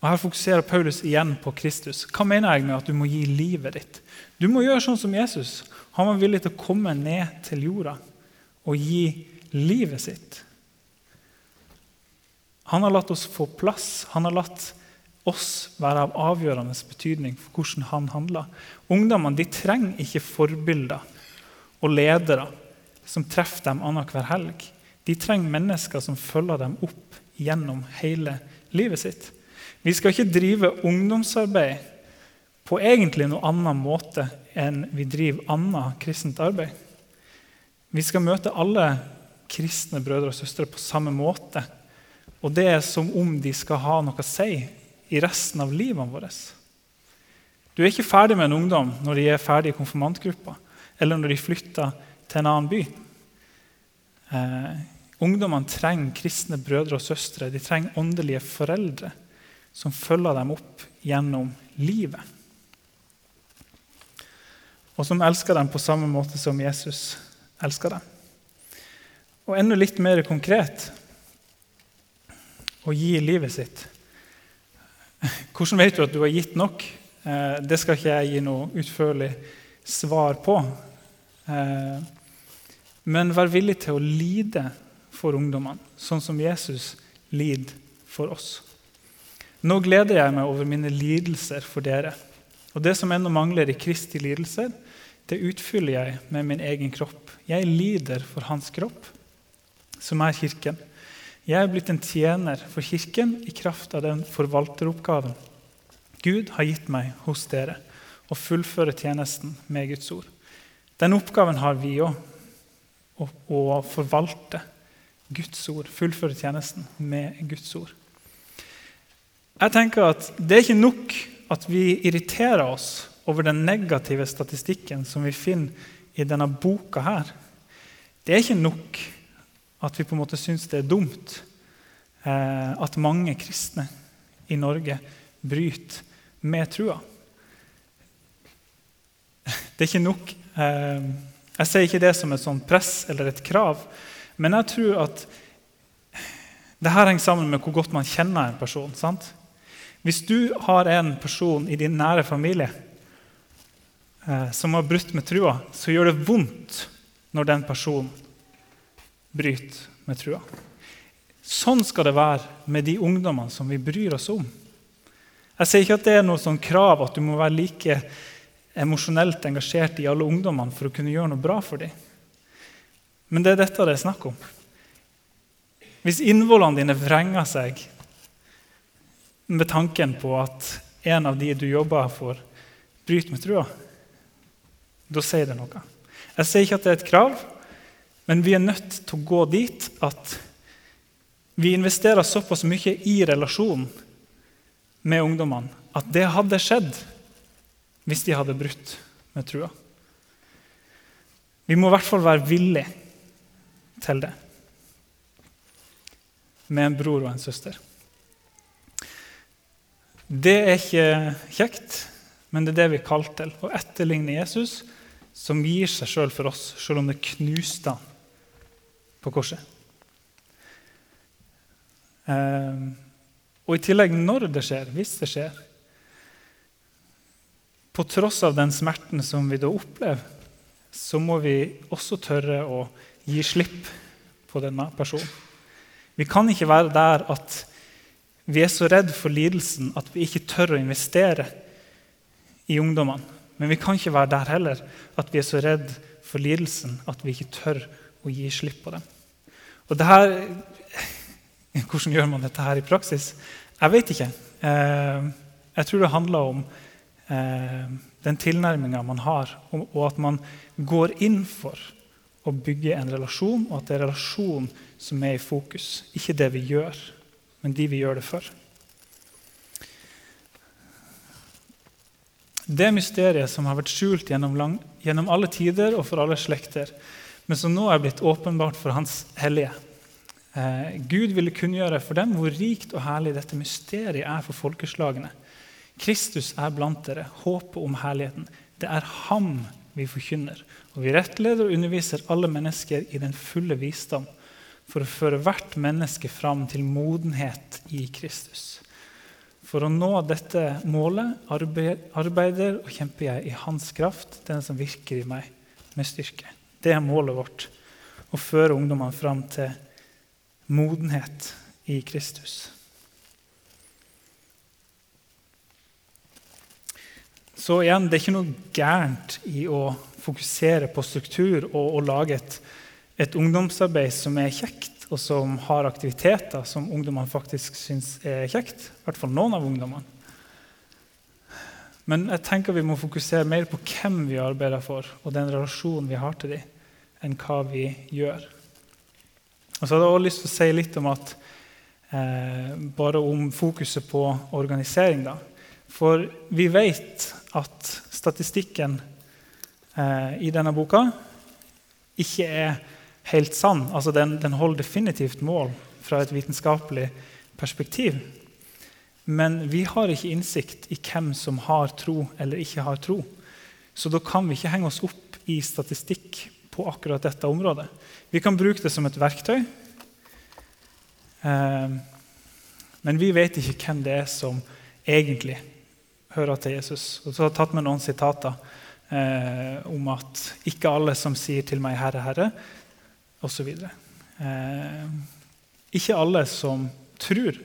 Og Her fokuserer Paulus igjen på Kristus. Hva mener jeg med at du må gi livet ditt? Du må gjøre sånn som Jesus. Han var villig til å komme ned til jorda og gi livet sitt. Han har latt oss få plass. Han har latt oss være av avgjørende betydning for hvordan han handler. Ungdommene de trenger ikke forbilder og ledere som treffer dem annenhver helg. De trenger mennesker som følger dem opp gjennom hele livet sitt. Vi skal ikke drive ungdomsarbeid på egentlig noen annen måte enn vi driver annet kristent arbeid. Vi skal møte alle kristne brødre og søstre på samme måte. Og det er som om de skal ha noe å si i resten av livet vårt. Du er ikke ferdig med en ungdom når de er ferdig i konfirmantgruppa, eller når de flytter til en annen by. Ungdommene trenger kristne brødre og søstre. De trenger åndelige foreldre som følger dem opp gjennom livet. Og som elsker dem på samme måte som Jesus elsker dem. Og enda litt mer konkret å gi livet sitt. Hvordan vet du at du har gitt nok? Eh, det skal ikke jeg gi noe utførlig svar på. Eh, men vær villig til å lide for ungdommene, sånn som Jesus lider for oss. Nå gleder jeg meg over mine lidelser for dere. Og det som ennå mangler i Kristi lidelser, det utfyller jeg med min egen kropp. Jeg lider for hans kropp, som er Kirken. Jeg er blitt en tjener for Kirken i kraft av den forvalteroppgaven Gud har gitt meg hos dere, å fullføre tjenesten med Guds ord. Den oppgaven har vi òg, å forvalte Guds ord, fullføre tjenesten med Guds ord. Jeg tenker at Det er ikke nok at vi irriterer oss over den negative statistikken som vi finner i denne boka her. Det er ikke nok at vi på en måte syns det er dumt eh, at mange kristne i Norge bryter med trua. Det er ikke nok. Eh, jeg sier ikke det som et sånt press eller et krav, men jeg tror at det her henger sammen med hvor godt man kjenner en person. sant? Hvis du har en person i din nære familie eh, som har brutt med trua, så gjør det vondt når den personen bryter med trua. Sånn skal det være med de ungdommene som vi bryr oss om. Jeg sier ikke at det er noe sånn krav at du må være like emosjonelt engasjert i alle ungdommene for å kunne gjøre noe bra for dem. Men det er dette det er snakk om. Hvis innvollene dine vrenger seg med tanken på at en av de du jobber for, bryter med trua, da sier det noe. Jeg sier ikke at det er et krav, men vi er nødt til å gå dit at vi investerer såpass mye i relasjonen med ungdommene at det hadde skjedd hvis de hadde brutt med trua. Vi må i hvert fall være villige til det med en bror og en søster. Det er ikke kjekt, men det er det vi er kalt til. Å etterligne Jesus, som gir seg sjøl for oss, sjøl om det knuste han på korset. Eh, og i tillegg når det skjer, hvis det skjer. På tross av den smerten som vi da opplever, så må vi også tørre å gi slipp på denne personen. Vi kan ikke være der at vi er så redd for lidelsen at vi ikke tør å investere i ungdommene. Men vi kan ikke være der heller at vi er så redd for lidelsen at vi ikke tør å gi slipp på dem. Og det her, Hvordan gjør man dette her i praksis? Jeg vet ikke. Eh, jeg tror det handler om eh, den tilnærminga man har, og at man går inn for å bygge en relasjon, og at det er relasjon som er i fokus. Ikke det vi gjør, men de vi gjør det for. Det mysteriet som har vært skjult gjennom, lang, gjennom alle tider og for alle slekter, men som nå er blitt åpenbart for Hans hellige. Eh, Gud ville kunngjøre for dem hvor rikt og herlig dette mysteriet er for folkeslagene. Kristus er blant dere, håpet om herligheten. Det er ham vi forkynner. Og vi rettleder og underviser alle mennesker i den fulle visdom for å føre hvert menneske fram til modenhet i Kristus. For å nå dette målet arbeider og kjemper jeg i Hans kraft, den som virker i meg med styrke. Det er målet vårt. Å føre ungdommene fram til modenhet i Kristus. Så igjen, det er ikke noe gærent i å fokusere på struktur og, og lage et, et, ungdomsarbeid som er kjekt og som har aktiviteter som ungdommene faktisk syns er kjekt. I hvert fall noen av ungdommene. Men jeg tenker vi må fokusere mer på hvem vi arbeider for, og den relasjonen vi har til dem, enn hva vi gjør. Og så hadde jeg også lyst til å si litt om at, eh, bare om fokuset på organisering. Da. For vi vet at statistikken eh, i denne boka ikke er helt sann. Altså den, den holder definitivt mål fra et vitenskapelig perspektiv. Men vi har ikke innsikt i hvem som har tro eller ikke har tro. Så da kan vi ikke henge oss opp i statistikk på akkurat dette området. Vi kan bruke det som et verktøy, eh, men vi vet ikke hvem det er som egentlig hører til Jesus. Og så har jeg tatt med noen sitater eh, om at ikke alle som sier til meg 'Herre, Herre', osv. Eh, ikke alle som tror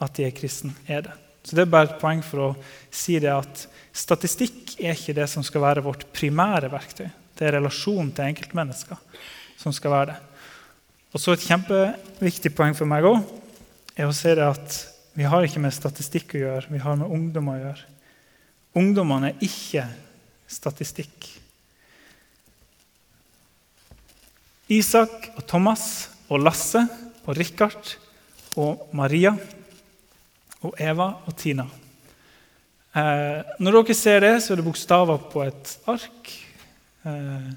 at de er kristen, er det. Så Det er bare et poeng for å si det at statistikk er ikke det som skal være vårt primære verktøy. Det er relasjonen til enkeltmennesker som skal være det. Og så Et kjempeviktig poeng for meg òg er å se det at vi har ikke med statistikk å gjøre, vi har med ungdom å gjøre. Ungdommene er ikke statistikk. Isak og Thomas og Lasse og Richard og Maria og Eva og Tina. Eh, når dere ser det, så er det bokstaver på et ark. Eh,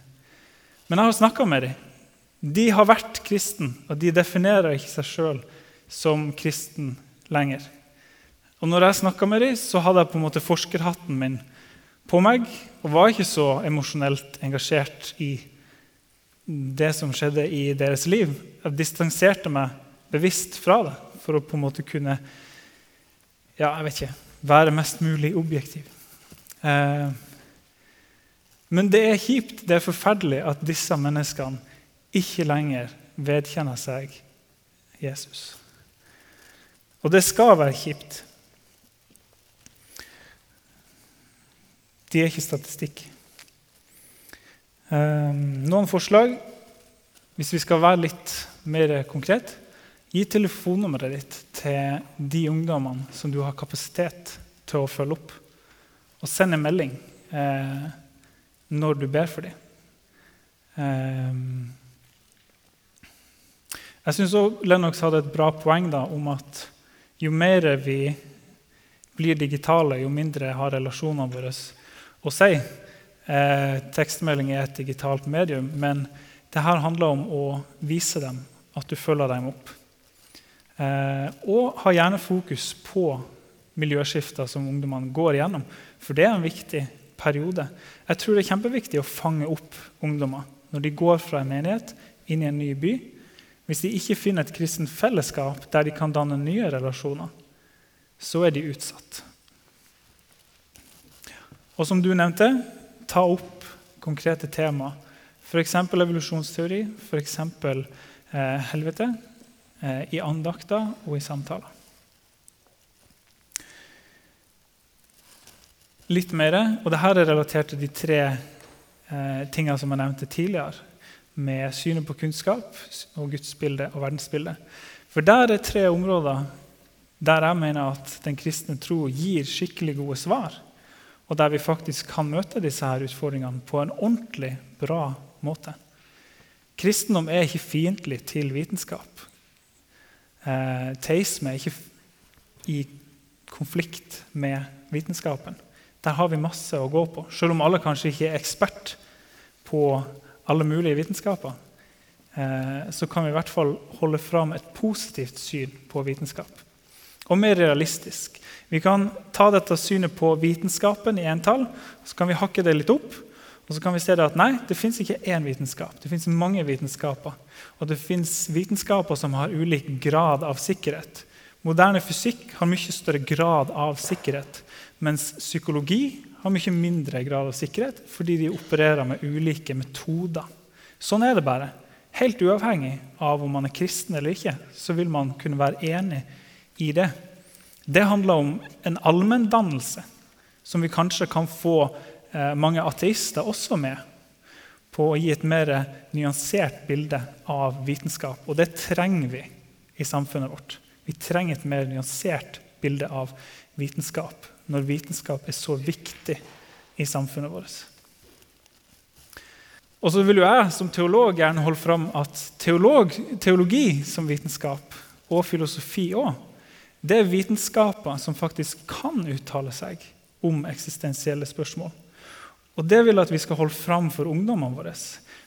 men jeg har snakka med dem. De har vært kristen, og de definerer ikke seg sjøl som kristen lenger. Og når jeg snakka med dem, så hadde jeg på en måte forskerhatten min på meg og var ikke så emosjonelt engasjert i det som skjedde i deres liv. Jeg distanserte meg bevisst fra det for å på en måte kunne ja, jeg vet ikke, være mest mulig objektiv. Eh, men det er kjipt, det er forferdelig at disse menneskene ikke lenger vedkjenner seg Jesus. Og det skal være kjipt. De er ikke statistikk. Eh, noen forslag, hvis vi skal være litt mer konkret Gi telefonnummeret ditt til de ungdommene som du har kapasitet til å følge opp. Og send en melding eh, når du ber for dem. Eh, jeg syns òg Lennox hadde et bra poeng da, om at jo mer vi blir digitale, jo mindre har relasjonene våre å si. Eh, tekstmelding er et digitalt medium, men det her handler om å vise dem at du følger dem opp. Eh, og ha gjerne fokus på miljøskifter som ungdommene går igjennom. For det er en viktig periode. Jeg tror det er kjempeviktig å fange opp ungdommer når de går fra en menighet inn i en ny by. Hvis de ikke finner et kristent fellesskap der de kan danne nye relasjoner, så er de utsatt. Og som du nevnte, ta opp konkrete tema. F.eks. evolusjonsteori, f.eks. Eh, helvete. Eh, i andakter og i samtaler. Litt mer, og dette er relatert til de tre eh, tingene som jeg nevnte tidligere, med synet på kunnskap og gudsbildet og verdensbildet. For der er tre områder der jeg mener at den kristne tro gir skikkelig gode svar, og der vi faktisk kan møte disse her utfordringene på en ordentlig bra måte. Kristendom er ikke fiendtlig til vitenskap. Eh, teisme er ikke i konflikt med vitenskapen. Der har vi masse å gå på. Selv om alle kanskje ikke er ekspert på alle mulige vitenskaper, eh, så kan vi i hvert fall holde fram et positivt syn på vitenskap. Og mer realistisk. Vi kan ta dette synet på vitenskapen i entall, så kan vi hakke det litt opp. Og så kan vi se at nei, det fins ikke én vitenskap. Det fins mange vitenskaper. Og det fins vitenskaper som har ulik grad av sikkerhet. Moderne fysikk har mye større grad av sikkerhet, mens psykologi har mye mindre grad av sikkerhet fordi de opererer med ulike metoder. Sånn er det bare. Helt uavhengig av om man er kristen eller ikke, så vil man kunne være enig i det. Det handler om en allmenndannelse som vi kanskje kan få Eh, mange ateister også med på å gi et mer nyansert bilde av vitenskap. Og det trenger vi i samfunnet vårt. Vi trenger et mer nyansert bilde av vitenskap når vitenskap er så viktig i samfunnet vårt. Og så vil jo jeg som teolog gjerne holde fram at teolog, teologi som vitenskap, og filosofi òg, det er vitenskaper som faktisk kan uttale seg om eksistensielle spørsmål. Og Det vil at vi skal holde fram for ungdommene våre.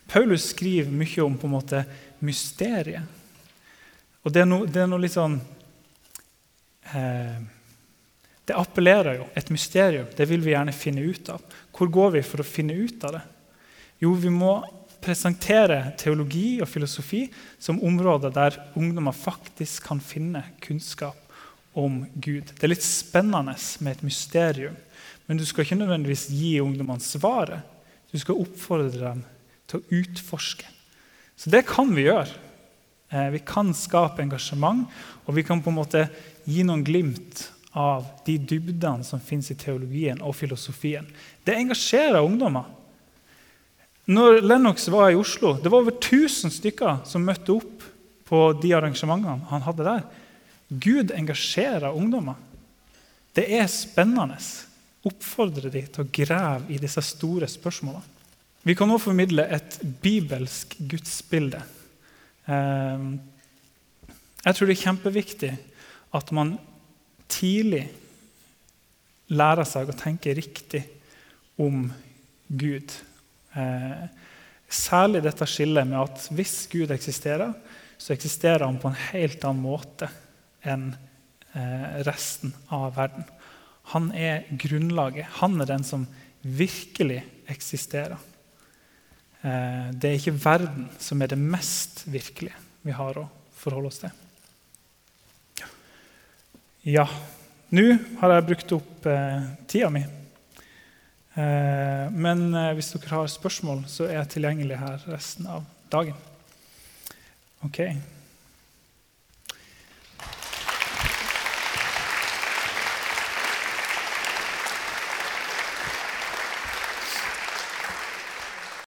Paulus skriver mye om på en måte mysteriet. Og det er noe, det er noe litt sånn eh, Det appellerer jo. Et mysterium. Det vil vi gjerne finne ut av. Hvor går vi for å finne ut av det? Jo, vi må presentere teologi og filosofi som områder der ungdommer faktisk kan finne kunnskap om Gud. Det er litt spennende med et mysterium. Men du skal ikke nødvendigvis gi ungdommene svaret. Du skal oppfordre dem til å utforske. Så det kan vi gjøre. Eh, vi kan skape engasjement, og vi kan på en måte gi noen glimt av de dybdene som fins i teologien og filosofien. Det engasjerer ungdommer. Når Lennox var i Oslo, det var over 1000 stykker som møtte opp på de arrangementene han hadde der. Gud engasjerer ungdommer. Det er spennende oppfordre dem til å grave i disse store spørsmålene. Vi kan også formidle et bibelsk gudsbilde. Ehm, jeg tror det er kjempeviktig at man tidlig lærer seg å tenke riktig om Gud. Ehm, særlig dette skillet med at hvis Gud eksisterer, så eksisterer han på en helt annen måte enn eh, resten av verden. Han er grunnlaget. Han er den som virkelig eksisterer. Eh, det er ikke verden som er det mest virkelige vi har å forholde oss til. Ja, nå har jeg brukt opp eh, tida mi. Eh, men hvis dere har spørsmål, så er jeg tilgjengelig her resten av dagen. Ok.